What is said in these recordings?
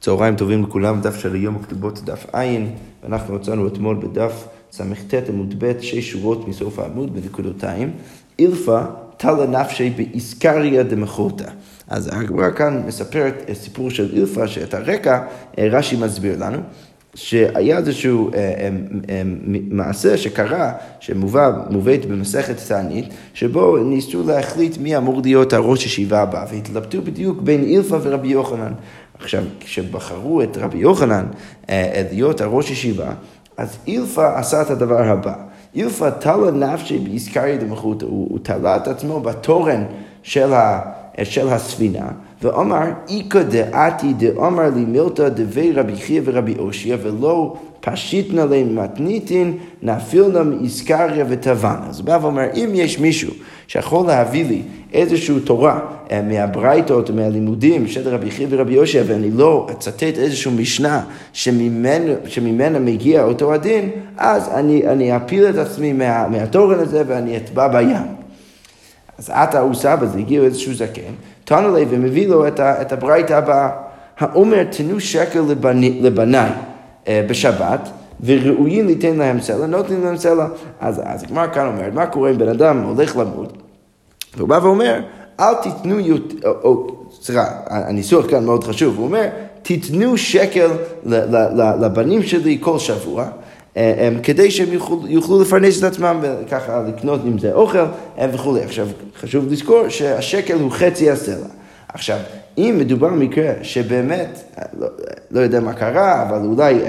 צהריים טובים לכולם, דף של היום הכתובות דף ע', ואנחנו מצאנו אתמול בדף סט עמוד ב', שש שורות מסוף העמוד בנקודותיים, אילפה תלה נפשי באיסקריה דמחותא. אז הגמרא כאן מספרת סיפור של אילפה, שאת הרקע אה, רש"י מסביר שהיה איזשהו אה, אה, מעשה שקרה, שמובאת במסכת תענית, שבו ניסו להחליט מי אמור להיות הראש ישיבה הבא, והתלבטו בדיוק בין אילפה ורבי יוחנן. עכשיו, כשבחרו את רבי יוחנן להיות הראש ישיבה, אז אילפה עשה את הדבר הבא. אילפה תלה נפשי באיסקריה דמחותא, הוא תלה את עצמו בתורן של, ה, של הספינה. ואומר, איכא דעתי דאמר לי מילתא דבי רבי חייא ורבי אושיע ולא פשיטנא להם מתניתין נפילנא מאיסקריה וטבנה. אז הוא בא ואומר, אם יש מישהו שיכול להביא לי איזושהי תורה אה, מהברייתות, מהלימודים של רבי חייא ורבי יושיע, ואני לא אצטט איזושהי משנה שממנה, שממנה מגיע אותו הדין, אז אני, אני אפיל את עצמי מה, מהתורן הזה ואני אטבע בים. אז עתה הוא סבא, זה הגיע איזשהו זקן, תנו לי ומביא לו את, את הברייתא הבאה. האומר תנו שקל לבני, לבניי אה, בשבת, וראויים ליתן להם סלע, נותנים להם סלע. אז, הגמרא כאן אומרת, מה קורה אם בן אדם הולך למות, והוא בא ואומר, אל תיתנו יותר, סליחה, הניסוח כאן מאוד חשוב, הוא אומר, תיתנו שקל לבנים שלי כל שבוע. אה, אה, כדי שהם יוכלו, יוכלו לפרנס את עצמם וככה לקנות עם זה אוכל אה, וכולי. עכשיו, חשוב לזכור שהשקל הוא חצי הסלע. עכשיו, אם מדובר במקרה שבאמת, לא, לא יודע מה קרה, אבל אולי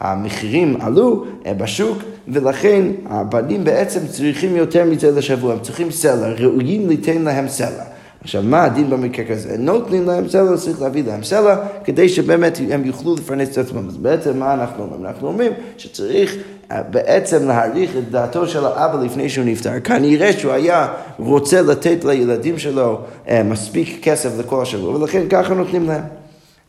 המחירים עלו בשוק, ולכן הבנים בעצם צריכים יותר מזה לשבוע, הם צריכים סלע, ראויים ליתן להם סלע. עכשיו, מה הדין במקרה כזה? נותנים להם סלע, צריך להביא להם סלע, כדי שבאמת הם יוכלו לפרנס את עצמם. אז בעצם מה אנחנו אומרים? אנחנו אומרים שצריך אה, בעצם להעריך את דעתו של האבא לפני שהוא נפטר. כנראה שהוא היה רוצה לתת לילדים שלו אה, מספיק כסף לכל השבוע, ולכן ככה נותנים להם.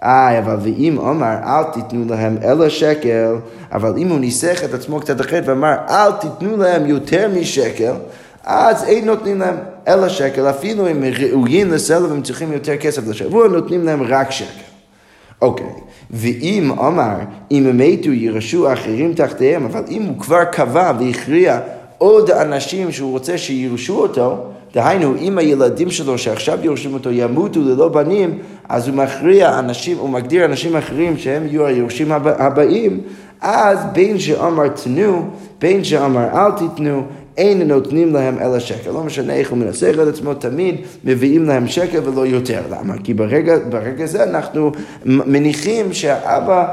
אה, אבל ואם אומר, אל תיתנו להם אלא שקל, אבל אם הוא ניסח את עצמו קצת אחרת ואמר, אל תיתנו להם יותר משקל, אז אין נותנים להם אלא שקל, אפילו אם ראויים לסלע והם צריכים יותר כסף לשבוע, נותנים להם רק שקל. אוקיי, ואם אמר, אם הם מתו ירשו אחרים תחתיהם, אבל אם הוא כבר קבע והכריע עוד אנשים שהוא רוצה שירשו אותו, דהיינו, אם הילדים שלו שעכשיו יורשים אותו ימותו ללא בנים, אז הוא מכריע אנשים, הוא מגדיר אנשים אחרים שהם יהיו היורשים הבאים, אז בין שאמר תנו, בין שאמר אל תיתנו, אין נותנים להם אלא שקל. לא משנה איך הוא מנסח את עצמו, תמיד מביאים להם שקל ולא יותר. למה? כי ברגע, ברגע זה אנחנו מניחים שהאבא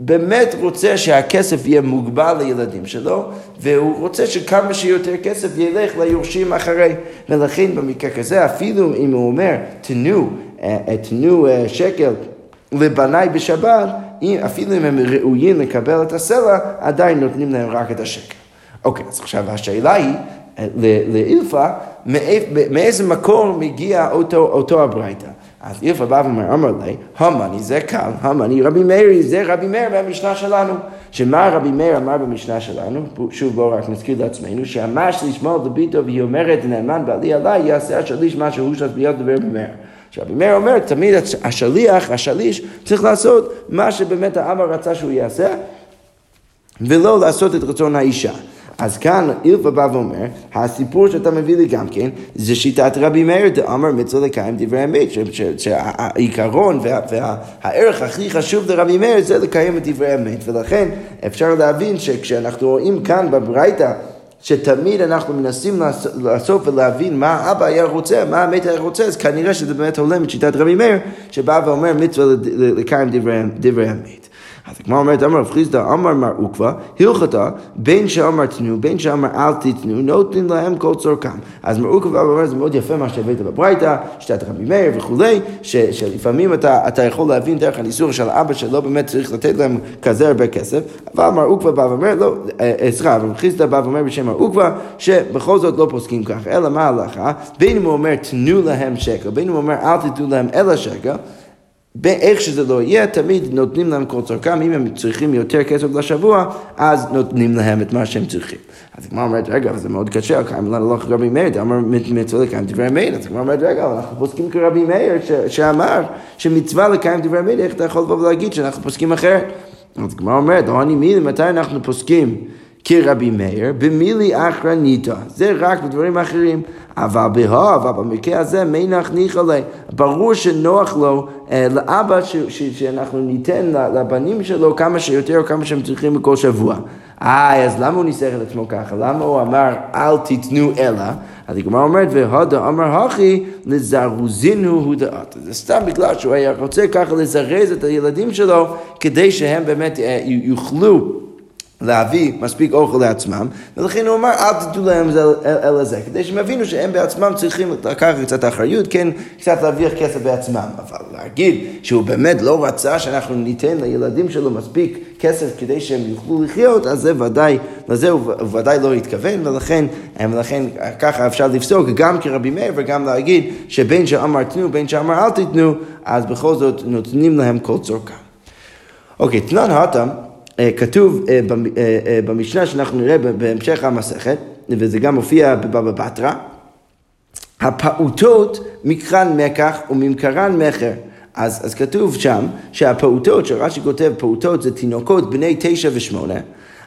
באמת רוצה שהכסף יהיה מוגבל לילדים שלו, והוא רוצה שכמה שיותר כסף ילך ליורשים אחרי. ולכן במקרה כזה, אפילו אם הוא אומר, תנו, אה, תנו אה, שקל לבניי בשבת, אפילו אם הם ראויים לקבל את הסלע, עדיין נותנים להם רק את השקל. אוקיי, אז עכשיו השאלה היא, אה, לאילפה, מאיזה מקור מגיע אותו, אותו הברייתא. אז אילפה בא ואומר, אמר לי, המאני זה קל, המאני רבי מאיר, זה רבי מאיר במשנה שלנו. שמה רבי מאיר אמר במשנה שלנו, שוב בואו רק נזכיר לעצמנו, שאמר שלישמור לביתו והיא אומרת נאמן בעלי עליי, יעשה השליש מה שהוא שת ביד דבר במאיר. שרבי מאיר אומר, תמיד השליח, השליש, צריך לעשות מה שבאמת האבא רצה שהוא יעשה, ולא לעשות את רצון האישה. אז כאן אילפה בא ואומר, הסיפור שאתה מביא לי גם כן, זה שיטת רבי מאיר דאמר מצווה לקיים דברי אמת, שהעיקרון והערך הכי חשוב לרבי מאיר זה לקיים את דברי אמת, ולכן אפשר להבין שכשאנחנו רואים כאן בברייתא שתמיד אנחנו מנסים לעשות ולהבין מה האבא היה רוצה, מה האמת היה רוצה, אז כנראה שזה באמת הולם את שיטת רבי מאיר, שבא ואומר מצווה לקיים דברי אמת. אז הגמרא אומרת, אמר רב חיסדא, אמר מר עוקבא, הלכתה, בין שאמר תנו, בין שאמר אל תתנו, נותנים להם כל צורכם. אז מר עוקבא אומר, זה מאוד יפה מה שהבאת בברייתא, שיטת רבי מאיר וכולי, שלפעמים אתה, אתה יכול להבין דרך הניסוח של האבא שלא באמת צריך לתת להם כזה הרבה כסף, אבל מר עוקבא בא ואומר, לא, אה, אה, סליחה, רב חיסדא בא ואומר בשם מר עוקבא, שבכל זאת לא פוסקים כך, אלא מה ההלכה? בין אם הוא אומר תנו להם שקל, בין אם הוא אומר אל תתנו להם אלא שקל, איך שזה לא יהיה, תמיד נותנים להם כל צורכם, אם הם צריכים יותר כסף לשבוע, אז נותנים להם את מה שהם צריכים. אז הגמרא אומרת, רגע, זה מאוד קשה, קיים לנו לא רבי מאיר, אמר מצווה לקיים דברי מאיר, אז הגמרא אומרת, רגע, אנחנו פוסקים כרבי מאיר, שאמר שמצווה לקיים דברי מאיר, איך אתה יכול לבוא ולהגיד שאנחנו פוסקים אחרת? אז הגמרא אומרת, לא אני מילי, מתי אנחנו פוסקים? כרבי מאיר, במילי אחרניתא. זה רק בדברים אחרים. אבל בהא, אבל במקרה הזה, מנח ניחא לי. ברור שנוח לו, אה, לאבא, ש, ש, שאנחנו ניתן לבנים שלו כמה שיותר או כמה שהם צריכים בכל שבוע. אה, אז למה הוא ניסח את עצמו ככה? למה הוא אמר אל תיתנו אלא? אז הגמרא אומרת, והודה אמר הכי לזרוזינו הוא דעת. זה סתם בגלל שהוא היה רוצה ככה לזרז את הילדים שלו, כדי שהם באמת אה, יוכלו להביא מספיק אוכל לעצמם, ולכן הוא אמר אל תיתנו להם אלא זה, כדי שהם יבינו שהם בעצמם צריכים לקחת קצת אחריות, כן, קצת להרוויח כסף בעצמם, אבל להגיד שהוא באמת לא רצה שאנחנו ניתן לילדים שלו מספיק כסף כדי שהם יוכלו לחיות, אז זה ודאי, לזה הוא ודאי לא התכוון, ולכן, ולכן ככה אפשר לפסוק גם כרבי מאיר וגם להגיד שבין שאמר תנו, בין שאמר אל תיתנו, אז בכל זאת נותנים להם כל צורכם. אוקיי, תנן אה, כתוב אה, אה, במשנה שאנחנו נראה בהמשך המסכת, וזה גם מופיע בבבא בתרא, הפעוטות מקרן מקח וממכרן מכר. אז, אז כתוב שם שהפעוטות, שרש"י כותב פעוטות זה תינוקות בני תשע ושמונה,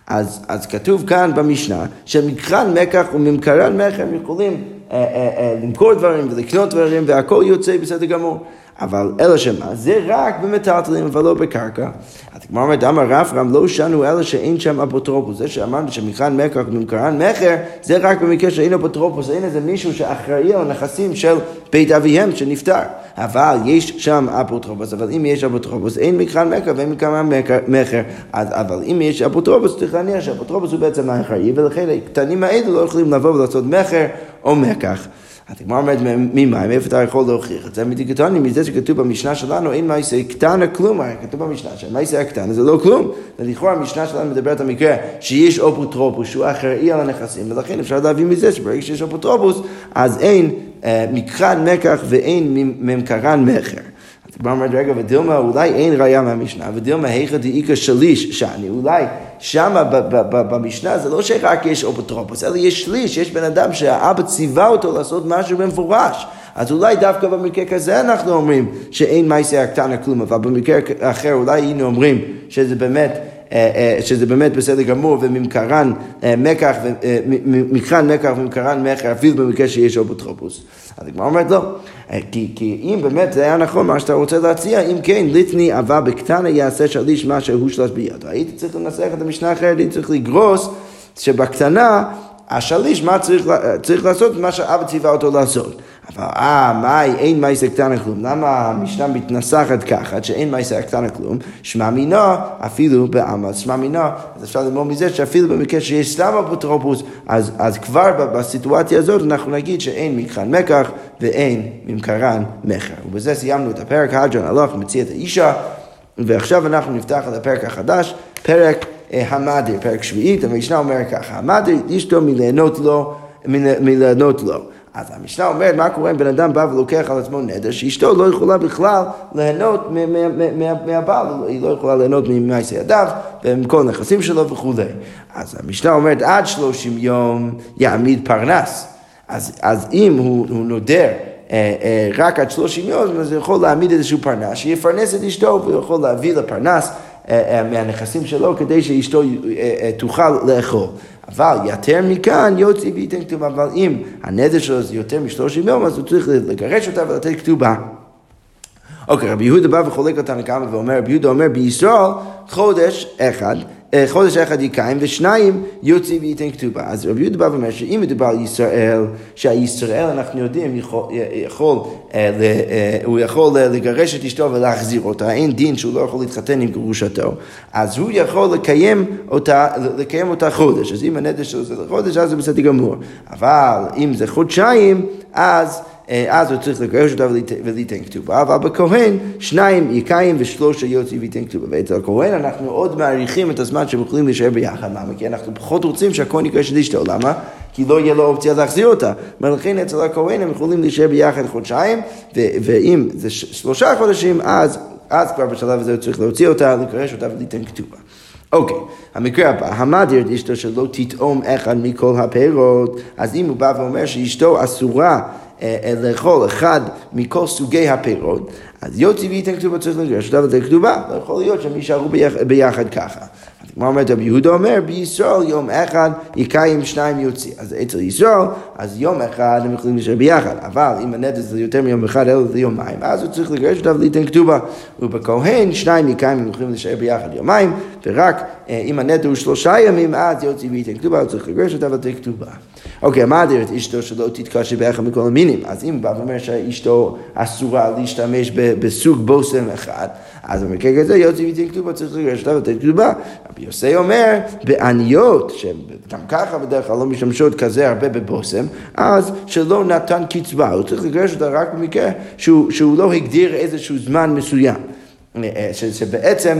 אז, אז כתוב כאן במשנה שמקרן מקח וממכרן מכר יכולים אה, אה, אה, למכור דברים ולקנות דברים והכל יוצא בסדר גמור. אבל אלא שמה, זה רק במטלטלים אבל לא בקרקע. אז הגמרא אומרת, אמר רב רם לא שנו אלא שאין שם אפוטרופוס. זה שאמרנו שמכאן מקר וממכרן מכר, זה רק במקרה שאין אפוטרופוס, אין איזה מישהו שאחראי על הנכסים של בית אביהם שנפטר. אבל יש שם אפוטרופוס, אבל אם יש אפוטרופוס, אין מכאן מקר ואין מכאן מכר. אבל אם יש אפוטרופוס, צריך להניח שהאפוטרופוס הוא בעצם האחראי, ולכן הקטנים האלו לא יכולים לבוא ולעשות מכר או מקח. הגמרא אומרת, ממה, מאיפה אתה יכול להוכיח את זה? מדיגטונים, מזה שכתוב במשנה שלנו, אין מייסה קטנה כלום, כתוב במשנה שמייסה הקטנה זה לא כלום. ולכאורה המשנה שלנו מדברת על מקרה שיש אפוטרופוס שהוא אחראי על הנכסים, ולכן אפשר להביא מזה שברגע שיש אפוטרופוס, אז אין אה, מקרן מקח ואין ממכרן מכר. הגמרא אומרת, רגע, ודילמה אולי אין ראייה מהמשנה, ודילמה היכא דאיכא שליש שאני, אולי שמה במשנה זה לא שרק יש אפוטרופוס, אלא יש שליש, יש בן אדם שהאבא ציווה אותו לעשות משהו במפורש. אז אולי דווקא במקרה כזה אנחנו אומרים שאין מייסי הקטנה כלום, אבל במקרה אחר אולי היינו אומרים שזה באמת... אה, אה, שזה באמת בסדר גמור, וממכרן אה, מקח, מקרן מקח וממכרן מכר, אפילו במקרה שיש אפוטרופוס. אז הגמרא אומרת לא, כי, כי אם באמת זה היה נכון מה שאתה רוצה להציע, אם כן, ליטני אבה בקטנה יעשה שליש מה שהוא שלוש בידו. הייתי צריך לנסח את המשנה אחרת, הייתי צריך לגרוס שבקטנה השליש, מה צריך, צריך לעשות? מה שאבא ציווה אותו לעשות. אבל אה, מאי, אין מייסה קטנה כלום. למה המשנה מתנסחת ככה, שאין מייסה קטנה כלום? שמע מינו, אפילו בעמל. שמע מינו, אז אפשר ללמוד מזה שאפילו במקרה שיש סתם אפוטרופוס, אז, אז כבר בסיטואציה הזאת אנחנו נגיד שאין מקרן מקח ואין ממכרן מכר. ובזה סיימנו את הפרק, הג'ון הלוך מציע את האישה, ועכשיו אנחנו נפתח את הפרק החדש, פרק אה, המדר, פרק שביעית, המשנה אומרת ככה, המדר אשתו מליהנות לו, מליהנות לו. אז המשנה אומרת, מה קורה אם בן אדם בא ולוקח על עצמו נדר, שאשתו לא יכולה בכלל ליהנות מהבעל, היא לא יכולה ליהנות ממעשה ידיו ומכל הנכסים שלו וכולי. אז המשנה אומרת, עד שלושים יום יעמיד פרנס. אז, אז אם הוא, הוא נודר אה, אה, רק עד שלושים יום, אז הוא יכול להעמיד איזשהו פרנס, שיפרנס את אשתו והוא יכול להביא לפרנס אה, מהנכסים שלו כדי שאשתו תוכל לאכול. אבל יותר מכאן יוציא וייתן כתובה, אבל אם הנדר שלו זה יותר משלושים יום, אז הוא צריך לגרש אותה ולתת כתובה. אוקיי, רבי יהודה בא וחולק אותנו כמה ואומר, רבי יהודה אומר, בישראל חודש אחד חודש אחד יקיים, ושניים יוציא וייתן כתובה. אז רבי יהודה בא ואומר שאם מדובר על ישראל, שהישראל אנחנו יודעים יכול, יכול, אה, אה, הוא יכול לגרש את אשתו ולהחזיר אותה, אין דין שהוא לא יכול להתחתן עם גרושתו, אז הוא יכול לקיים אותה, לקיים אותה חודש. אז אם הנדר שלו זה חודש, אז זה בסדר גמור. אבל אם זה חודשיים, אז... אה, אז הוא צריך לגרש אותה וליתן כתובה, אבל בכהן שניים יקיים ושלושה יוציא וייתן כתובה. ואצל הכהן אנחנו עוד מעריכים את הזמן שהם יכולים להישאר ביחד. למה? כי אנחנו פחות רוצים שהכהן יקרש את אשתו. למה? כי לא יהיה לו אופציה להחזיר אותה. ולכן אצל הכהן הם יכולים להישאר ביחד חודשיים, ואם זה שלושה חודשים, אז אז כבר בשלב הזה הוא צריך להוציא אותה, לקרש אותה וליתן כתובה. אוקיי, המקרה הבא, המדיר את אשתו שלא תטעום אחד מכל הפירות, אז אם הוא בא ואומר שאשתו אסורה לאכול אחד מכל סוגי הפירות, אז יוציא וייתן כתובה צריך לגרש אותה ולתן כתובה, לא יכול להיות שהם יישארו ביחד ככה. כמו אומרת רבי יהודה אומר, בישראל יום אחד יקיים שניים יוציא. אז אצל ישראל, אז יום אחד הם יכולים להישאר ביחד. אבל אם הנדל זה יותר מיום אחד, אלא זה יומיים, אז הוא צריך לגרש אותה ולתן כתובה. ובכהן, שניים יקיים הם יכולים להישאר ביחד יומיים, ורק אה, אם הנדל הוא שלושה ימים, אז יוציא וייתן כתובה, הוא צריך לגרש אותה ולתן כתובה. אוקיי, מה הדרך אשתו שלא תתקשר באחד מכל המינים? אז אם הוא בא ואומר שאשתו אסורה להשתמש בסוג בושם אחד, אז במקרה כזה יוצא ויתן כתובה צריך לגרש אותה ולתת כתובה. רבי יוסי אומר, בעניות, שגם ככה בדרך כלל לא משתמשות כזה הרבה בבושם, אז שלא נתן קצבה, הוא צריך לגרש אותה רק במקרה שהוא, שהוא לא הגדיר איזשהו זמן מסוים. אה, שבעצם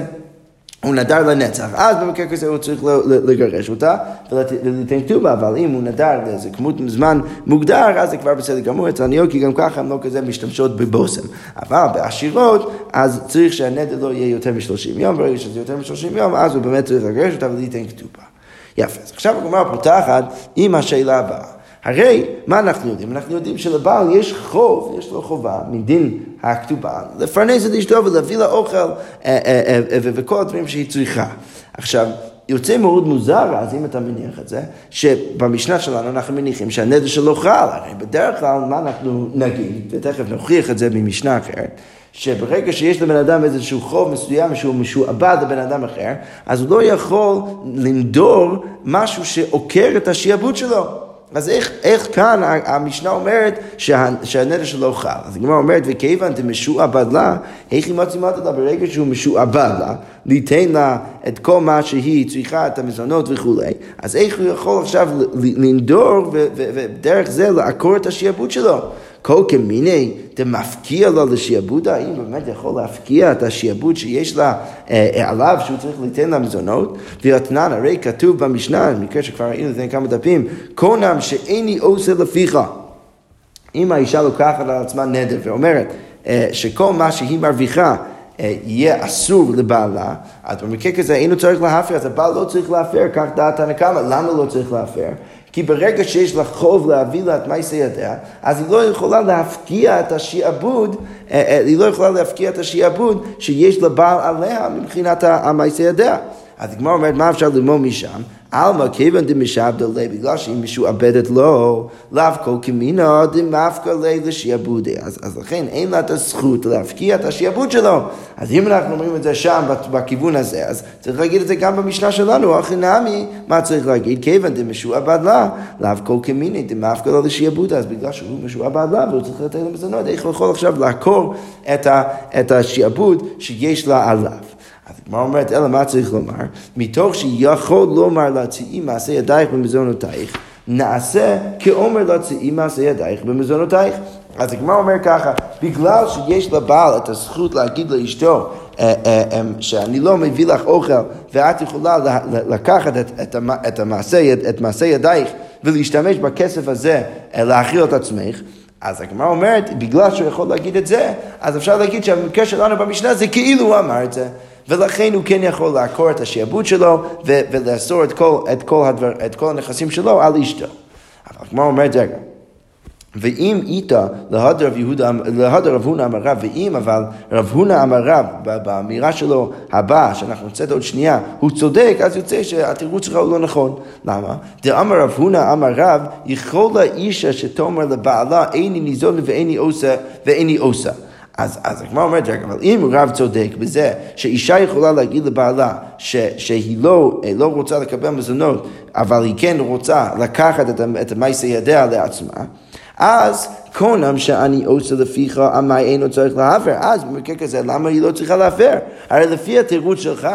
הוא נדר לנצח, אז במקרה כזה הוא צריך לגרש אותה ולתן כתובה, אבל אם הוא נדר לאיזה כמות זמן מוגדר, אז זה כבר בסדר גמור אצל עניות, כי גם ככה הן לא כזה משתמשות בבושם. אבל בעשירות, אז צריך שהנדר לא יהיה יותר מ-30 יום, ברגע שזה יותר מ-30 יום, אז הוא באמת צריך לגרש אותה ולתן כתובה. יפה, אז עכשיו הגמרא פותחת עם השאלה הבאה. הרי, מה אנחנו יודעים? אנחנו יודעים שלבעל יש חוב, יש לו חובה מדין הכתובה, לפרנס את אשתו ולהביא לה אוכל אה, אה, אה, וכל הדברים שהיא צריכה. עכשיו, יוצא מאוד מוזר, אז אם אתה מניח את זה, שבמשנה שלנו אנחנו מניחים שהנדר שלו חל, הרי בדרך כלל מה אנחנו נגיד, ותכף נוכיח את זה ממשנה אחרת, שברגע שיש לבן אדם איזשהו חוב מסוים שהוא משועבד לבן אדם אחר, אז הוא לא יכול לנדור משהו שעוקר את השיעבוד שלו. אז איך, איך כאן המשנה אומרת שה, שהנדר שלו חל? אז הגמרא אומרת, וכיוון דמשועבד לה, איך היא מצלימה לה ברגע שהוא משועבד לה, ליתן לה את כל מה שהיא צריכה, את המזונות וכולי, אז איך הוא יכול עכשיו לנדור ודרך זה לעקור את השיעבוד שלו? כל כמיני דמפקיע לו לשיעבודה, האם באמת יכול להפקיע את השיעבוד שיש לה אה, עליו שהוא צריך ליתן לה מזונות? ואתנן, הרי כתוב במשנה, במקרה שכבר ראינו לפני כמה דפים, קונם שאיני עושה לפיך. אם האישה לוקחת על עצמה נדר ואומרת אה, שכל מה שהיא מרוויחה אה, יהיה אסור לבעלה, אז במקרה כזה אינו צריך להפר, אז הבעל לא צריך להפר, כך דעת הנקמה, למה לא צריך להפר? כי ברגע שיש לה חוב להביא לה את מייסי ידיה, אז היא לא יכולה להפקיע את השיעבוד, אה, אה, היא לא יכולה להפקיע את השיעבוד שיש לבעל עליה מבחינת המייסי ידיה. אז הגמרא אומרת, מה אפשר ללמוד משם? עלמא כיוון דמשעבדא ליה, בגלל שהיא משועבדת לו, לאו כל כמינו דמפקא ליה לשיעבודי. אז, לכן אין לה את הזכות להפקיע את השיעבוד שלו. אז אם אנחנו אומרים את זה שם, בכיוון הזה, אז צריך להגיד את זה גם במשנה שלנו, הכי נמי, מה צריך להגיד? כיוון דמשועבד לה, לאו כל כמיני דמפקא ליה לשיעבודי. אז בגלל שהוא משועבד לה והוא צריך לתת לו מזונות, איך הוא יכול עכשיו לעקור את, ה, את השיעבוד שיש לה עליו? אז הגמרא אומרת, אלא מה צריך לומר? מתוך שיכול לומר להציעי מעשה ידייך במזונותייך, נעשה כאומר להציעי מעשה ידייך במזונותייך. אז הגמרא אומר ככה, בגלל שיש לבעל את הזכות להגיד לאשתו אה, אה, אה, שאני לא מביא לך אוכל ואת יכולה לקחת את, המעשה, את מעשה ידייך ולהשתמש בכסף הזה להאכיל את עצמך, אז הגמרא אומרת, בגלל שהוא יכול להגיד את זה, אז אפשר להגיד שהמקרה שלנו במשנה זה כאילו הוא אמר את זה. ולכן הוא כן יכול לעקור את השעבוד שלו ולאסור את כל, את, כל הדבר, את כל הנכסים שלו על אשתו. אבל כמו אומרת, רגע, ואם איתה להדר רב יהודה, להדר רב הונא אמר רב, ואם אבל רב הונא אמר רב, באמירה שלו הבאה, שאנחנו נצא עוד שנייה, הוא צודק, אז יוצא שהתירוץ שלך הוא לא נכון. למה? דאמר רב הונא אמר רב, יכולה אישה שתאמר לבעלה, איני ניזון ואיני עושה ואיני עושה. אז, אז הגמרא אומרת, רגע, אבל אם רב צודק בזה שאישה יכולה להגיד לבעלה ש, שהיא לא, לא רוצה לקבל מזונות, אבל היא כן רוצה לקחת את, את המעשה ידיה לעצמה, אז קונם שאני עושה לפיך, עמי אינו צריך להפר. אז במקרה כזה, למה היא לא צריכה להפר? הרי לפי התירוץ שלך,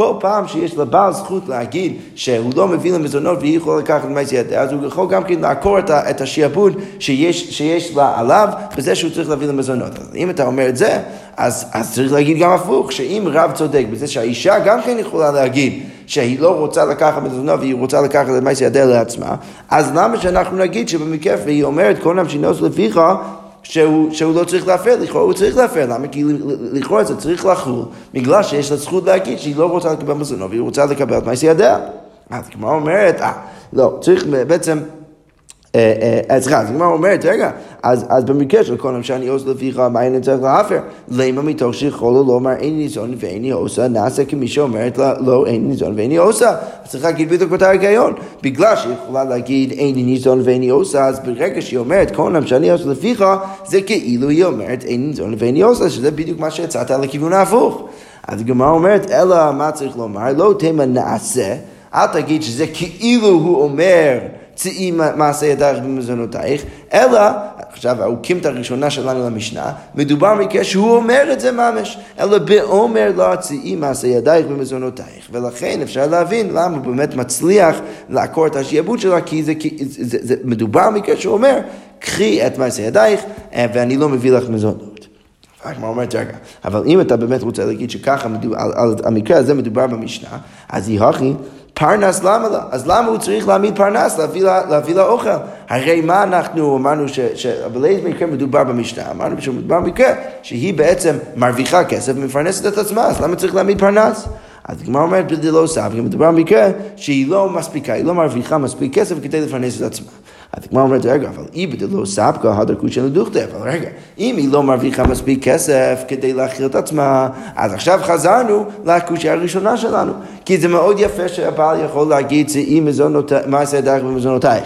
כל פעם שיש לבעל זכות להגיד שהוא לא מביא למזונות והיא יכולה לקחת למעשה ידיה, אז הוא יכול גם כן לעקור את, את השיעבוד שיש, שיש לה עליו, בזה שהוא צריך להביא למזונות. אז אם אתה אומר את זה, אז, אז צריך להגיד גם הפוך, שאם רב צודק בזה שהאישה גם כן יכולה להגיד שהיא לא רוצה לקחת מזונות והיא רוצה לקחת למעשה ידיה לעצמה, אז למה שאנחנו נגיד שבמקרה והיא אומרת כל נפשי נוס לפיך שהוא, שהוא לא צריך להפר, לכאורה הוא צריך להפר, למה? כי לכאורה זה צריך לחול, בגלל שיש לה זכות להגיד שהיא לא רוצה לקבל מזונו והיא רוצה לקבל את מעשי ידיה. אז כמו אומרת, אה, לא, צריך בעצם... סליחה, אז הגמרא אומרת, רגע, אז במקרה של כל שאני עושה לפיך, מה אין צריך להפר? למה מתוך שיכול לו לומר אין ניזון ואיני עושה, נעשה כמי שאומרת לה, לא אין ניזון ואיני עושה. אז צריך להגיד בדיוק באותה היגיון. בגלל שהיא יכולה להגיד אין ניזון ואיני עושה, אז ברגע שהיא אומרת כל שאני עושה לפיך, זה כאילו היא אומרת אין ניזון ואיני עושה, שזה בדיוק מה שיצאת לכיוון ההפוך. אז הגמרא אומרת, אלא מה צריך לומר? לא תמה נעשה, אל תגיד שזה כאילו הוא אומר צאי מעשה ידייך במזונותייך, אלא, עכשיו האוקימת הראשונה שלנו למשנה, מדובר מקרה שהוא אומר את זה ממש, אלא באומר לא צאי מעשה ידייך במזונותייך, ולכן אפשר להבין למה הוא באמת מצליח לעקור את השיעבוד שלה, כי זה, זה, זה, זה מדובר מקרה שהוא אומר, קחי את מעשה ידייך אה, ואני לא מביא לך מזונות. הגמרא אומרת, רגע, אבל אם אתה באמת רוצה להגיד שככה, על, על המקרה הזה מדובר במשנה, אז היא הכי פרנס למה לה? אז למה הוא צריך להעמיד פרנס להביא לה, אוכל? הרי מה אנחנו אמרנו, אבל איזה מקרה מדובר במשנה? אמרנו שמדובר במקרה שהיא בעצם מרוויחה כסף ומפרנסת את עצמה, אז למה צריך להעמיד פרנס? אז הגמרא אומרת בדלא סבא, מדובר במקרה שהיא לא מספיקה, היא לא מרוויחה מספיק כסף כדי לפרנס את עצמה. אז הגמרא אומרת, רגע, אבל איבד לא סבקה, הדרכות של הדוכתא, אבל רגע, אם היא לא מרוויחה מספיק כסף כדי להכיל את עצמה, אז עכשיו חזרנו לקושיה הראשונה שלנו. כי זה מאוד יפה שהבעל יכול להגיד, שאי מעשה דרך במזונותייך.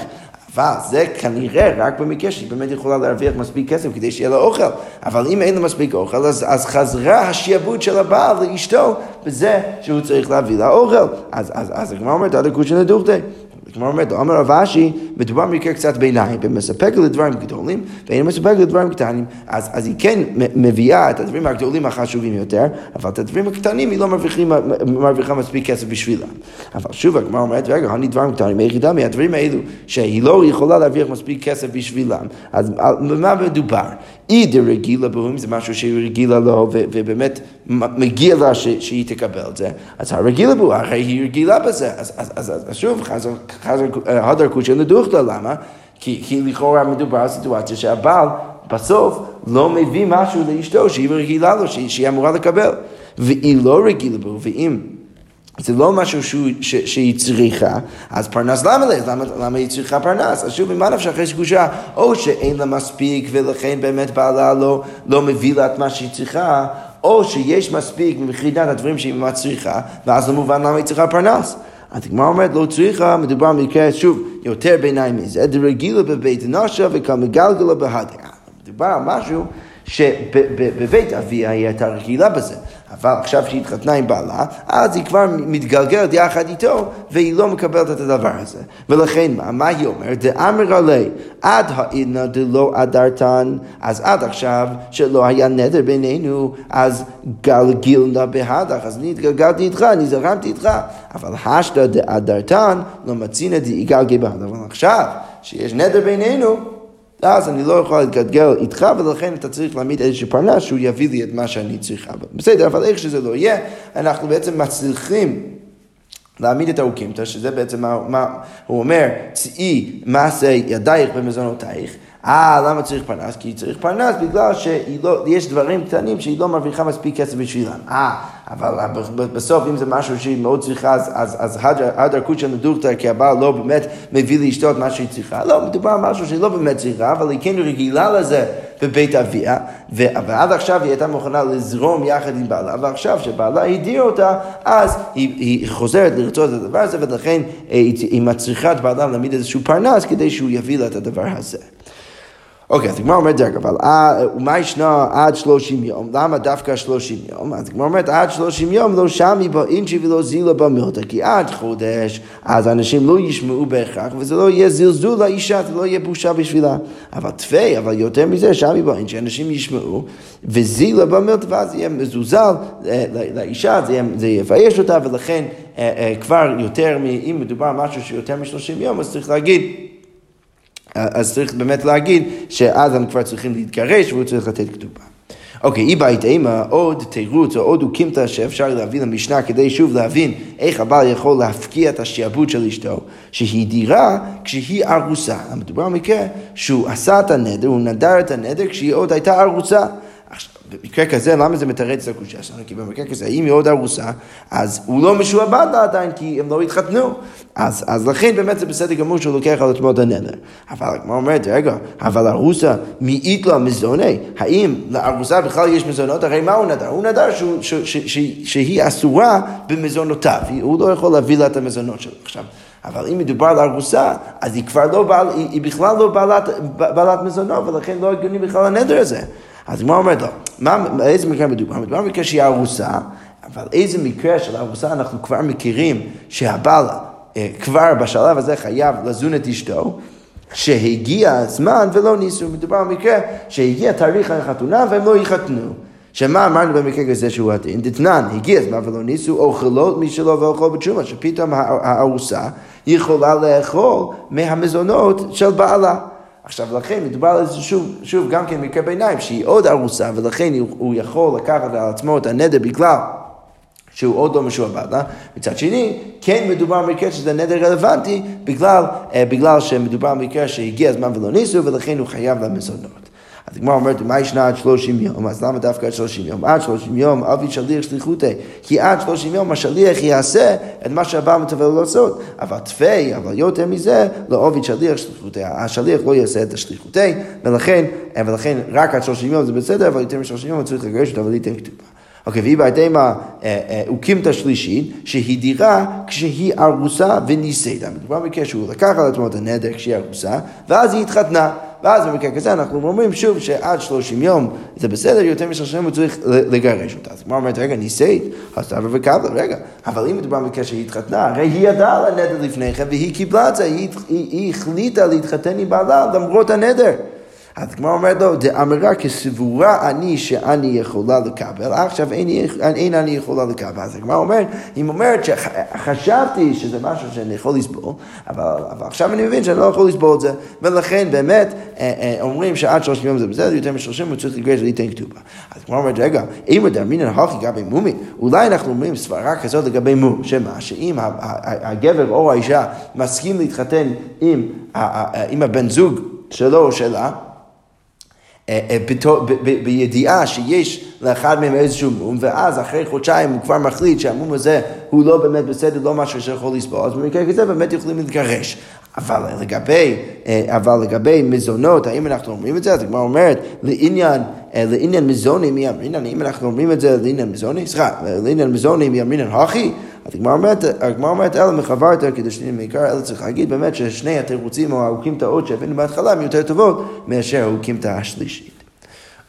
אבל זה כנראה רק במקרה שהיא באמת יכולה להרוויח מספיק כסף כדי שיהיה לה אוכל. אבל אם אין לה מספיק אוכל, אז, אז חזרה השיעבוד של הבעל לאשתו בזה שהוא צריך להביא לה אוכל. אז, אז, אז הגמרא אומרת, עד הכושי לדוכתא. כלומר אומרת, אומר רב אשי, מדובר במקרה קצת ביניים, ומספק לדברים גדולים, ואין מספק לדברים קטנים, אז, אז היא כן מביאה את הדברים הגדולים החשובים יותר, אבל את הדברים הקטנים היא לא מרוויחה מספיק כסף בשבילם. אבל שוב, הגמרא אומרת, רגע, אני דברים קטנים, היחידה מהדברים האלו, שהיא לא יכולה להרוויח מספיק כסף בשבילם, אז במה מדובר? אי דרגילה בו, אם זה משהו שהיא רגילה לו, ובאמת מגיע לה שהיא תקבל את זה, אז הרגילה בו, הרי היא רגילה בזה. אז, אז, אז, אז שוב, חזר, חזר הדר קושי לדוכתא, למה? כי, כי לכאורה מדובר על סיטואציה שהבעל בסוף לא מביא משהו לאשתו שהיא רגילה לו, שהיא, שהיא אמורה לקבל. והיא לא רגילה בו, ואם זה לא משהו שהוא, ש, שהיא צריכה, אז פרנס למה? למה, למה היא צריכה פרנס? אז שוב, ממה נפשך אחרי שקושה? או שאין לה מספיק ולכן באמת בעלה לא, לא מביא לה את מה שהיא צריכה, או שיש מספיק מבחינת הדברים שהיא מצריכה, ואז לא מובן למה היא צריכה פרנס. אז הגמרא אומרת לא צריכה, מדובר במקרה, שוב, יותר ביניים מזה, דרגילה בבית נשה וכמגלגלה בהדר. מדובר על משהו שבבית אביה היא הייתה רגילה בזה. אבל עכשיו שהיא התחתנה עם בעלה, אז היא כבר מתגלגלת יחד איתו, והיא לא מקבלת את הדבר הזה. ולכן מה, מה היא אומרת? דאמר עלי, עד העידנא דלא אדרתן, אז עד עכשיו שלא היה נדר בינינו, אז גלגילנה בהדך, אז אני התגלגלתי איתך, אני זרמתי איתך. אבל השתא דאדרתן, לא מצינא דאיגלגי בהדך. אבל עכשיו, שיש נדר בינינו, אז אני לא יכול להתגלגל איתך, ולכן אתה צריך להעמיד איזושהי פרנס שהוא יביא לי את מה שאני צריכה. בסדר, אבל איך שזה לא יהיה, אנחנו בעצם מצליחים להעמיד את האוקימתא, שזה בעצם מה, מה הוא אומר, צאי מעשה ידייך במזונותייך. אה, למה צריך פרנס? כי צריך פרנס בגלל שיש לא, דברים קטנים שהיא לא מרוויחה מספיק כסף בשבילם. אה, אבל בסוף אם זה משהו שהיא מאוד צריכה, אז, אז, אז הדר קודשא נדוכתא, כי הבעל לא באמת מביא לאשתו את מה שהיא צריכה. לא, מדובר על משהו שהיא לא באמת צריכה, אבל היא כן רגילה לזה בבית אביה, ועד עכשיו היא הייתה מוכנה לזרום יחד עם בעלה, ועכשיו שבעלה הדיר אותה, אז היא, היא חוזרת לרצות את הדבר הזה, ולכן היא, היא מצריכה את בעלה להעמיד איזשהו פרנס כדי שהוא יביא לה את הדבר הזה. אוקיי, אז הגמרא אומרת, רגע, אבל אה, ומה ישנה עד שלושים יום? למה דווקא שלושים יום? אז הגמרא אומרת, עד שלושים יום לא שמי בו אינשי ולא זילה במילתא, כי עד חודש, אז אנשים לא ישמעו בהכרח, וזה לא יהיה זלזול לאישה, זה לא יהיה בושה בשבילה. אבל תפי, אבל יותר מזה, שמי בו אינשי, אנשים ישמעו, וזילה במילתא, ואז יהיה מזוזל אה, לאישה, זה יבייש אותה, ולכן אה, כבר יותר, אם מדובר על משהו שיותר משלושים יום, אז צריך להגיד, אז צריך באמת להגיד שאז הם כבר צריכים להתגרש והוא צריך לתת כתובה. אוקיי, אי בית אימה, עוד תירוץ או עוד אוקימתא שאפשר להביא למשנה כדי שוב להבין איך הבעל יכול להפקיע את השעבוד של אשתו, שהיא דירה כשהיא ארוסה. מדובר במקרה שהוא עשה את הנדר, הוא נדר את הנדר כשהיא עוד הייתה ארוסה. במקרה כזה, למה זה מתרץ את הקושייה שלנו? כי במקרה כזה, אם היא עוד ארוסה, אז הוא לא משועבד לה עדיין, כי הם לא התחתנו. אז, אז לכן באמת זה בסדר גמור שהוא לוקח על עצמו את הנדר. אבל כמו אומרת, רגע, אבל ארוסה, מאית לה מזוני? האם לארוסה בכלל יש מזונות? הרי מה הוא נדר? הוא נדר שהוא, ש, ש, ש, שהיא אסורה במזונותיו, הוא לא יכול להביא לה את המזונות שלו. עכשיו, אבל אם מדובר על ארוסה, אז היא כבר לא בעל, היא, היא בכלל לא בעלת, בעלת מזונות, ולכן לא הגיוני בכלל הנדר הזה. אז הגמרא אומרת לו, איזה מקרה מדובר? מדובר במקרה שהיא ארוסה, אבל איזה מקרה של ארוסה אנחנו כבר מכירים שהבעל אה, כבר בשלב הזה חייב לזון את אשתו, שהגיע הזמן ולא ניסו, מדובר במקרה שהגיע תאריך החתונה והם לא יחתנו. שמה אמרנו במקרה כזה שהוא הדין? דתנן, הגיע הזמן ולא ניסו, אוכלות מי שלא ואוכל בתשומה, שפתאום הארוסה יכולה לאכול מהמזונות של בעלה. עכשיו, לכן מדובר על זה שוב, שוב גם כן מקרה ביניים, שהיא עוד ארוסה, ולכן הוא יכול לקחת על עצמו את הנדר בגלל שהוא עוד לא משועבד לה. מצד שני, כן מדובר במקרה שזה נדר רלוונטי, בגלל, אה, בגלל שמדובר במקרה שהגיע הזמן ולא ניסו, ולכן הוא חייב למזונות. אז הגמרא אומרת, מה ישנה עד שלושים יום? אז למה דווקא עד שלושים יום? עד שלושים יום, אבי שליח שליחותי. כי עד שלושים יום השליח יעשה את מה שהבעל מצווה לו לעשות. אבל תפי, אבל יותר מזה, לא עובד שליח שליחותי. השליח לא יעשה את השליחותי, ולכן, ולכן רק עד שלושים יום זה בסדר, אבל יותר משלושים יום הוא צריך לגרש אותו ולהיתן כתובה. אוקיי, והיא בהתאמה אוקימתא שלישית, שהיא דירה כשהיא ארוסה ונישאת. מדובר במקרה שהוא לקח על עצמו את הנדר כשהיא ארוסה, ואז היא התחתנה. ואז במקרה כזה אנחנו אומרים שוב שעד 30 יום זה בסדר, יותר מ-30 יום הוא צריך לגרש אותה. אז כמו אומרת, רגע, נישאת, הסתבר וקבלה, רגע, אבל אם מדובר במקרה שהיא התחתנה, הרי היא ידעה על הנדר לפני כן והיא קיבלה את זה, היא, היא, היא החליטה להתחתן עם בעלה למרות הנדר. אז הגמרא אומרת לו, דאמרה כסבורה אני שאני יכולה לקבל, עכשיו אין, אין אני יכולה לקבל. אז הגמרא אומרת, היא אומרת שחשבתי שזה משהו שאני יכול לסבול, אבל, אבל עכשיו אני מבין שאני לא יכול לסבול את זה, ולכן באמת אה, אה, אומרים שעד שלושים יום זה בסדר, יותר משלושים הוא צריך לגרש ולהיתן כתובה. אז הגמרא אומרת, רגע, אם דאמינן הכי גבי מומי, אולי אנחנו אומרים סברה כזאת לגבי מום, שמה, שאם הגבר או האישה מסכים להתחתן עם, עם הבן זוג שלו או שלה, אה, אה, בידיעה שיש לאחד מהם איזשהו מום, ואז אחרי חודשיים הוא כבר מחליט שהמום הזה הוא לא באמת בסדר, לא משהו שיכול לסבול, אז במקרה כזה באמת יכולים להתגרש. אבל לגבי, אה, אבל לגבי מזונות, האם אנחנו אומרים את זה? אז הגמרא אומרת, לעניין, לעניין מזוני מי אמרינן, האם אנחנו אומרים את זה לעניין מזוני? סליחה, לעניין מזוני מי אמרינן הכי? אז הגמרא אומרת, אלא מחברת כדשנים מעיקר, אלא צריך להגיד באמת ששני התירוצים או ההוקים טעות שהבאנו בהתחלה הם יותר טובות מאשר טעה השלישית.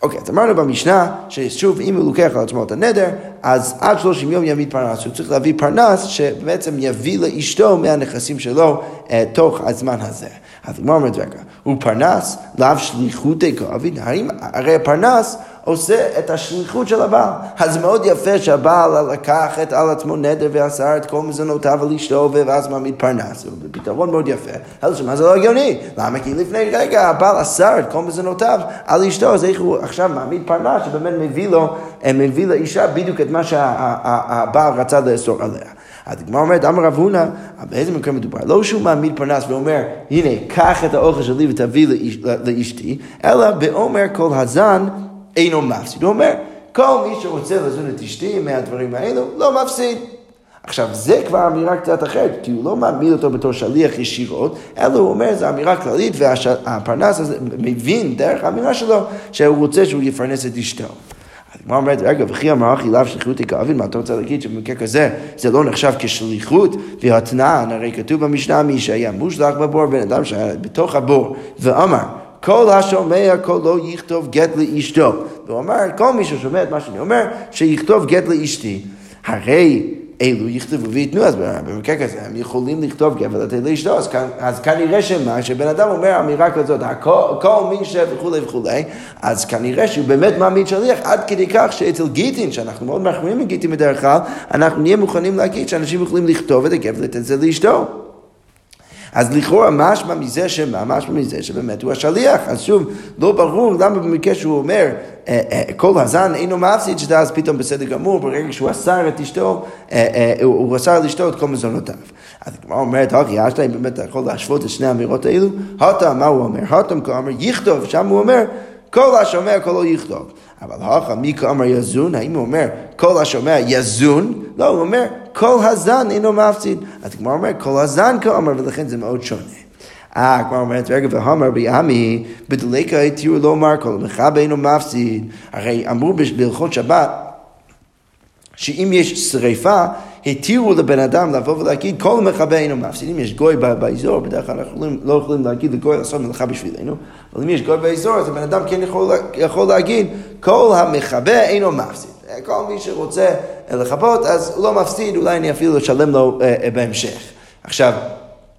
אוקיי, אז אמרנו במשנה, ששוב, אם הוא לוקח על עצמו את הנדר, אז עד 30 יום יעמיד פרנס. הוא צריך להביא פרנס שבעצם יביא לאשתו מהנכסים שלו אה, תוך הזמן הזה. אז הגמרא אומרת, רגע, הוא פרנס, לאו שליחותי כעביד, הרי הפרנס עושה את השליחות של הבעל. אז מאוד יפה שהבעל לקח את על עצמו נדר ועשה את כל מזונותיו על אשתו ואז מעמיד פרנס. זה פתרון מאוד יפה. אז מה זה לא הגיוני? למה? כי לפני רגע הבעל אסר את כל מזונותיו על אשתו, אז איך הוא עכשיו מעמיד פרנס שבאמת מביא לו, אה, מביא לאישה בדיוק את מה שהבעל רצה לאסור עליה. אז הגמרא אומרת, אמר רב הונא, באיזה מקרה מדובר? לא שהוא מעמיד פרנס ואומר, הנה, קח את האוכל שלי ותביא לאשתי, אלא באומר כל הזן אינו מפסיד. הוא אומר, כל מי שרוצה לזון את אשתי מהדברים האלו, לא מפסיד. עכשיו, זה כבר אמירה קצת אחרת, כי הוא לא מעמיד אותו בתור שליח ישירות, אלא הוא אומר, זו אמירה כללית, והפרנס הזה מבין דרך האמירה שלו, שהוא רוצה שהוא יפרנס את אשתו. הגמרא אומרת, רגע, וכי אמר אחי לאו שליחות כאבין, מה אתה רוצה להגיד שבמקרה כזה זה לא נחשב כשליחות, והתנען, הרי כתוב במשנה מי שהיה מושלך בבור, בן אדם שהיה בתוך הבור, ואמר, כל השומע קולו לא יכתוב גט לאשתו. והוא אמר, כל מי ששומע את מה שאני אומר, שיכתוב גט לאשתי. הרי אלו יכתבו וייתנו, אז במקרה כזה הם יכולים לכתוב גט ולתת לאשתו, אז, אז כנראה שמה, שבן אדם אומר אמירה כזאת, כל מי ש... וכולי וכולי, אז כנראה שהוא באמת מעמיד שליח עד כדי כך שאצל גיטין, שאנחנו מאוד מחמירים מגיטין בדרך כלל, אנחנו נהיה מוכנים להגיד שאנשים יכולים לכתוב את הגט ולתת את זה לאשתו. אז לכאורה משמע מזה שמה? משמע מזה שבאמת הוא השליח. אז שוב, לא ברור למה במקרה שהוא אומר אה, אה, כל הזן אינו מפסיד, שזה אז פתאום בסדר גמור, ברגע שהוא אסר את אשתו, אה, הוא אסר לשתות את כל מזונותיו. אז הגמרא אומרת, אוקיי, להם באמת, אתה יכול להשוות את שני האמירות האלו? הטה, מה הוא אומר? הטם כאמר יכתוב, שם הוא אומר, כל השומע כולו יכתוב. אבל הכה מי כאמר יזון, האם הוא אומר כל השומע יזון? לא, הוא אומר כל הזן אינו מפסיד. אז הגמרא אומר כל הזן כאמר, ולכן זה מאוד שונה. אה, כבר אומרת, רגע, והמר ביעמי, בדליקה התירו לומר, כל המכבה אינו מפסיד. הרי אמרו בהלכות שבת, שאם יש שריפה, התירו לבן אדם לבוא ולהגיד, כל מכבה אינו מפסיד. אם יש גוי באזור, בדרך כלל אנחנו לא יכולים להגיד לגוי לעשות מלאכה בשבילנו, אבל אם יש גוי באזור, אז הבן אדם כן יכול, יכול להגיד, כל המכבה אינו מפסיד. כל מי שרוצה לכבות, אז הוא לא מפסיד, אולי אני אפילו אשלם לו אה, אה, בהמשך. עכשיו,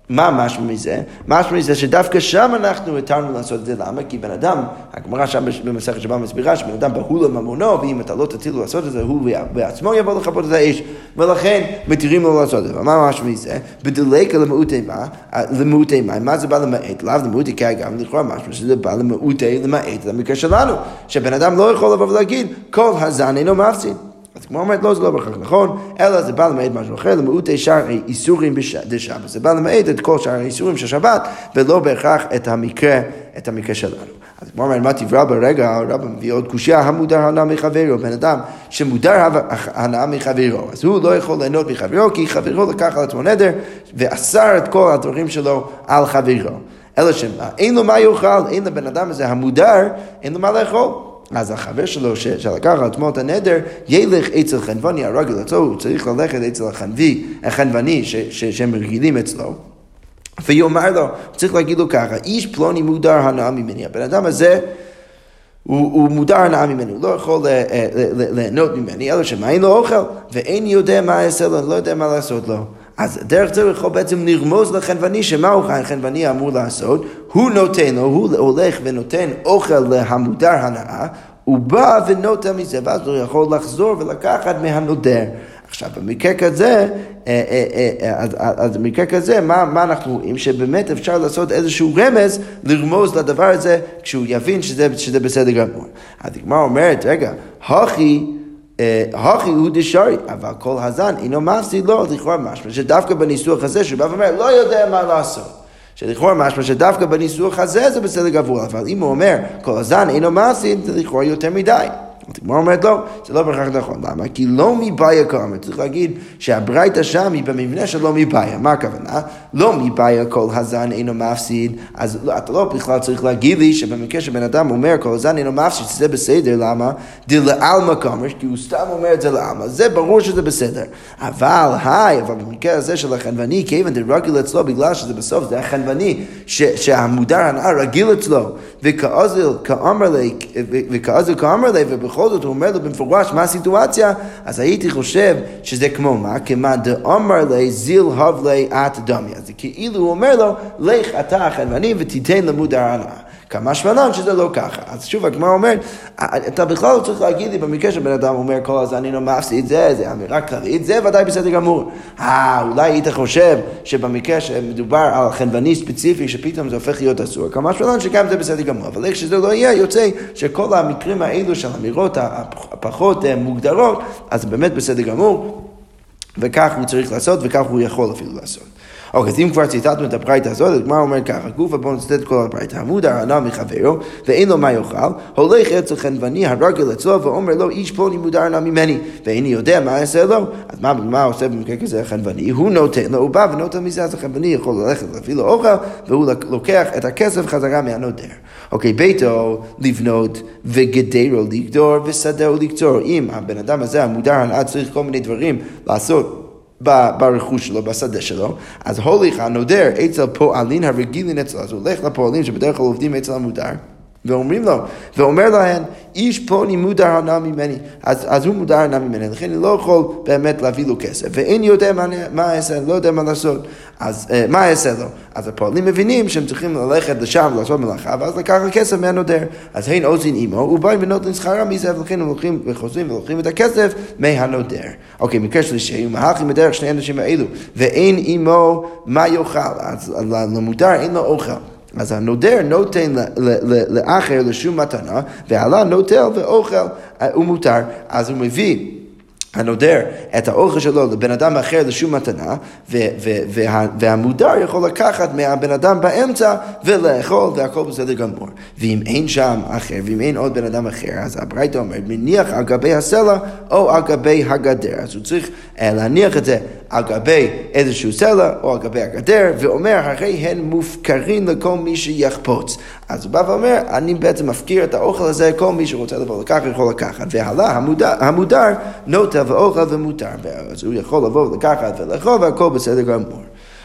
מה משמע מזה? משמע מזה שדווקא שם אנחנו התרנו לעשות את זה, למה? כי בן אדם, הגמרא שם במסכת שבה מסבירה שבן אדם בהול לממונו, ואם אתה לא תטיל לעשות את זה, הוא בעצמו יבוא לכבות את האש, ולכן מתירים לו לעשות את זה. מה משמע מזה? בדלקה למעוטי מה? למעוטי מה? מה זה בא למעט? לאו למעוטי כי גם לכאורה משמע שזה בא למעוטי למעט למקרה שלנו, שבן אדם לא יכול לבוא ולהגיד, כל הזן אינו מפסיד. אז כמו אומרת, לא, זה לא בהכרח נכון, אלא זה בא למעט משהו אחר, למעוטי שאר איסורים דשבת. זה בא למעט את כל שאר האיסורים של שבת, ולא בהכרח את המקרה, את המקרה שלנו. אז כמו אומרת, מה תברא ברגע, הרב מביא עוד קושייה, המודר הנאה מחברו, בן אדם שמודר הנאה מחברו, אז הוא לא יכול ליהנות מחברו, כי חברו לקח על עצמו נדר, ואסר את כל הדברים שלו על חברו. אלא שאין לו מה יאכל, אין לבן אדם הזה המודר, אין לו מה לאכול. אז החבר שלו שלקח על עצמו את הנדר, ילך אצל חנווני הרגל אצלו, הוא צריך ללכת אצל החנבי, החנווני שהם רגילים אצלו. ויאמר לו, צריך להגיד לו ככה, איש פלוני מודר הנאה ממני. הבן אדם הזה, הוא, הוא מודר הנאה ממני, הוא לא יכול ליהנות ממני, אלא שמה אין לו אוכל, ואין יודע מה יעשה לו, לא יודע מה לעשות לו. אז דרך זה הוא יכול בעצם לרמוז לחנווני שמה הוא החנווני אמור לעשות, הוא נותן לו, הוא הולך ונותן אוכל להמודר הנאה, הוא בא ונותן מזה, ואז הוא יכול לחזור ולקחת מהנודר. עכשיו, במקרה כזה, אה, אה, אה, אז במקרה כזה, מה, מה אנחנו רואים? שבאמת אפשר לעשות איזשהו רמז, לרמוז לדבר הזה, כשהוא יבין שזה, שזה בסדר גמור. הגמרא אומרת, רגע, הכי הכי הוא דשארי, אבל כל הזן אינו מפסיד לו, לכאורה משמע שדווקא בניסוח הזה, שהוא בא ואומר, לא יודע מה לעשות. שלכאורה משמע שדווקא בניסוח הזה זה בסדר גבוה, אבל אם הוא אומר, כל הזן אינו מפסיד, זה לכאורה יותר מדי. הגמרא אומרת לא, זה לא בהכרח נכון. למה? כי לא מבעיה כאמר. צריך להגיד שהברייתא שם היא במבנה של לא מבעיה. מה הכוונה? לא מבעיה כל הזן אינו מפסיד, אז לא, אתה לא בכלל צריך להגיד לי שבמקרה שבן אדם אומר כל הזן אינו מפסיד, שזה בסדר, למה? דלעלמא כאמר, כי הוא סתם אומר את זה לעלמא, זה ברור שזה בסדר. אבל, היי, אבל במקרה הזה של החנווני, כיוון דרגיל אצלו, בגלל שזה בסוף, זה החנווני, שהמודר הנאה רגיל אצלו, וכאזל כאמר לי, וכאזל כאמר לי, ובכל זאת הוא אומר לו במפורש מה הסיטואציה, אז הייתי חושב שזה כמו מה? כמאן דאמר לי זיל הב לי את דמי. אז כאילו הוא אומר לו, לך אתה החנווני ותיתן למודר הנאה. כמה שמלן שזה לא ככה. אז שוב, הגמרא אומרת, אתה בכלל לא צריך להגיד לי במקרה שבן אדם אומר כל הזמן אני לא מפסיד זה, זה אמירה כללית, זה ודאי בסדר גמור. אה, אולי היית חושב שבמקרה שמדובר על חנווני ספציפי, שפתאום זה הופך להיות אסור, כמה שמלן שגם זה בסדר גמור. אבל איך שזה לא יהיה, יוצא שכל המקרים האלו של אמירות הפחות אה, מוגדרות, אז באמת בסדר גמור. וכך הוא צריך לעשות, וכך הוא יכול אפילו לעשות. אוקיי, אז אם כבר ציטטנו את הברייתא הזאת, אז הגמרא אומר ככה, גופה בואו נצטט כל הברייתא, עמוד הרענה מחברו, ואין לו מה יאכל, הולך אצל חנווני הרגל אצלו, ואומר לו, איש פלוני מודר הרענה ממני, ואיני יודע מה יעשה לו, אז מה, מה עושה במקרה כזה החנווני? הוא נותן לו, הוא בא ונותן מזה, אז החנווני יכול ללכת להביא לו אוכל, והוא לוקח את הכסף חזרה מהנודר. אוקיי, ביתו לבנות וגדרו לגדור ושדהו לקצור. אם הבן אדם הזה, המודר הנאה, צריך כל מיני דברים לעשות. ברכוש שלו, בשדה שלו, אז הוליך הנודר אצל פועלין הרגילים אצלו, אז הוא הולך לפועלים שבדרך כלל עובדים אצל המודר. ואומרים לו, ואומר להם, איש פוני מודר הנא ממני, אז, אז הוא מודר הנא ממני, לכן אני לא יכול באמת להביא לו כסף, ואין יודע מה, מה אעשה, לא יודע מה לעשות, אז uh, מה אעשה לו? אז הפועלים מבינים שהם צריכים ללכת לשם ולעשות מלאכה, ואז לקחת כסף מהנודר, אז הן עוזין עמו, הוא בא ונותן שכרה מזה, ולכן הם הולכים וחוזרים ולוקחים את הכסף מהנודר. אוקיי, מקרה שלישי, הוא מהלכים בדרך שני אנשים האלו, ואין עמו מה יאכל, אז למודר אין לו אוכל. אז הנודר נותן לאחר לשום מתנה, ועלה נוטל ואוכל ומותר. אז הוא מביא הנודר את האוכל שלו לבן אדם אחר לשום מתנה, ו- ו- וה- והמודר יכול לקחת מהבן אדם באמצע ולאכול והכל בסדר גמור. ואם אין שם אחר, ואם אין עוד בן אדם אחר, אז הברייתא אומרת, מניח על גבי הסלע או על גבי הגדר. אז הוא צריך אה, להניח את זה על גבי איזשהו סלע או על גבי הגדר, ואומר, הרי הן מופקרים לכל מי שיחפוץ. אז הוא בא ואומר, אני בעצם מפקיר את האוכל הזה, כל מי שרוצה לבוא לקחת יכול לקחת. והלאה, המודר, המודר ואוכל ומותר. אז הוא יכול לבוא לקחת ולאכול והכל בסדר גמור.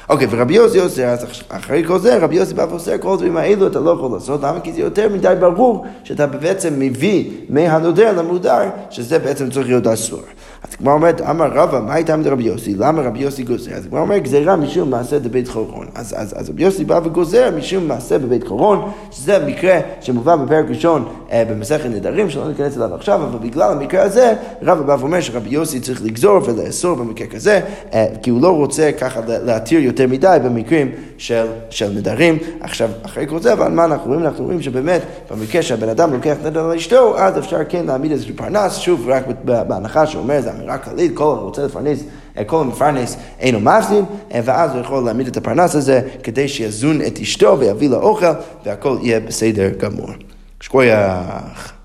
אוקיי, ורבי יוסי אוסר, אז אחרי כל זה, רבי יוסי בא ואוסר כל הדברים האלו אתה לא יכול לעשות, למה? כי זה יותר מדי ברור שאתה בעצם מביא מהנודר למודר, שזה בעצם צריך להיות אסור. אז כמו אומרת, אמר רבא, מה הייתה עמד רבי יוסי? למה רבי יוסי גוזר? אז כמו אומר, גזירה משום מעשה בבית חורון. אז, אז, אז רבי יוסי בא וגוזר משום מעשה בבית חורון, שזה מקרה שמובא בפרק ראשון אה, במסכת נדרים, שלא ניכנס אליו עכשיו, אבל בגלל המקרה הזה, רבא בא ואומר שרבי יוסי צריך לגזור ולאסור במקרה כזה, אה, כי הוא לא רוצה ככה להתיר יותר מדי במקרים של, של נדרים. עכשיו, אחרי כל זה, אבל מה אנחנו רואים? אנחנו רואים שבאמת, במקרה שהבן אדם לוקח נדר לאשתו, אז אפשר כן להעמיד איזשהו פרנס, שוב, רק בהנחה שאומר, זו אמירה כללית, כל רוצה לפרנס, כל המפרנס אינו מפסיד, ואז הוא יכול להעמיד את הפרנס הזה כדי שיזון את אשתו ויביא לה אוכל, והכל יהיה בסדר גמור. שכוייח.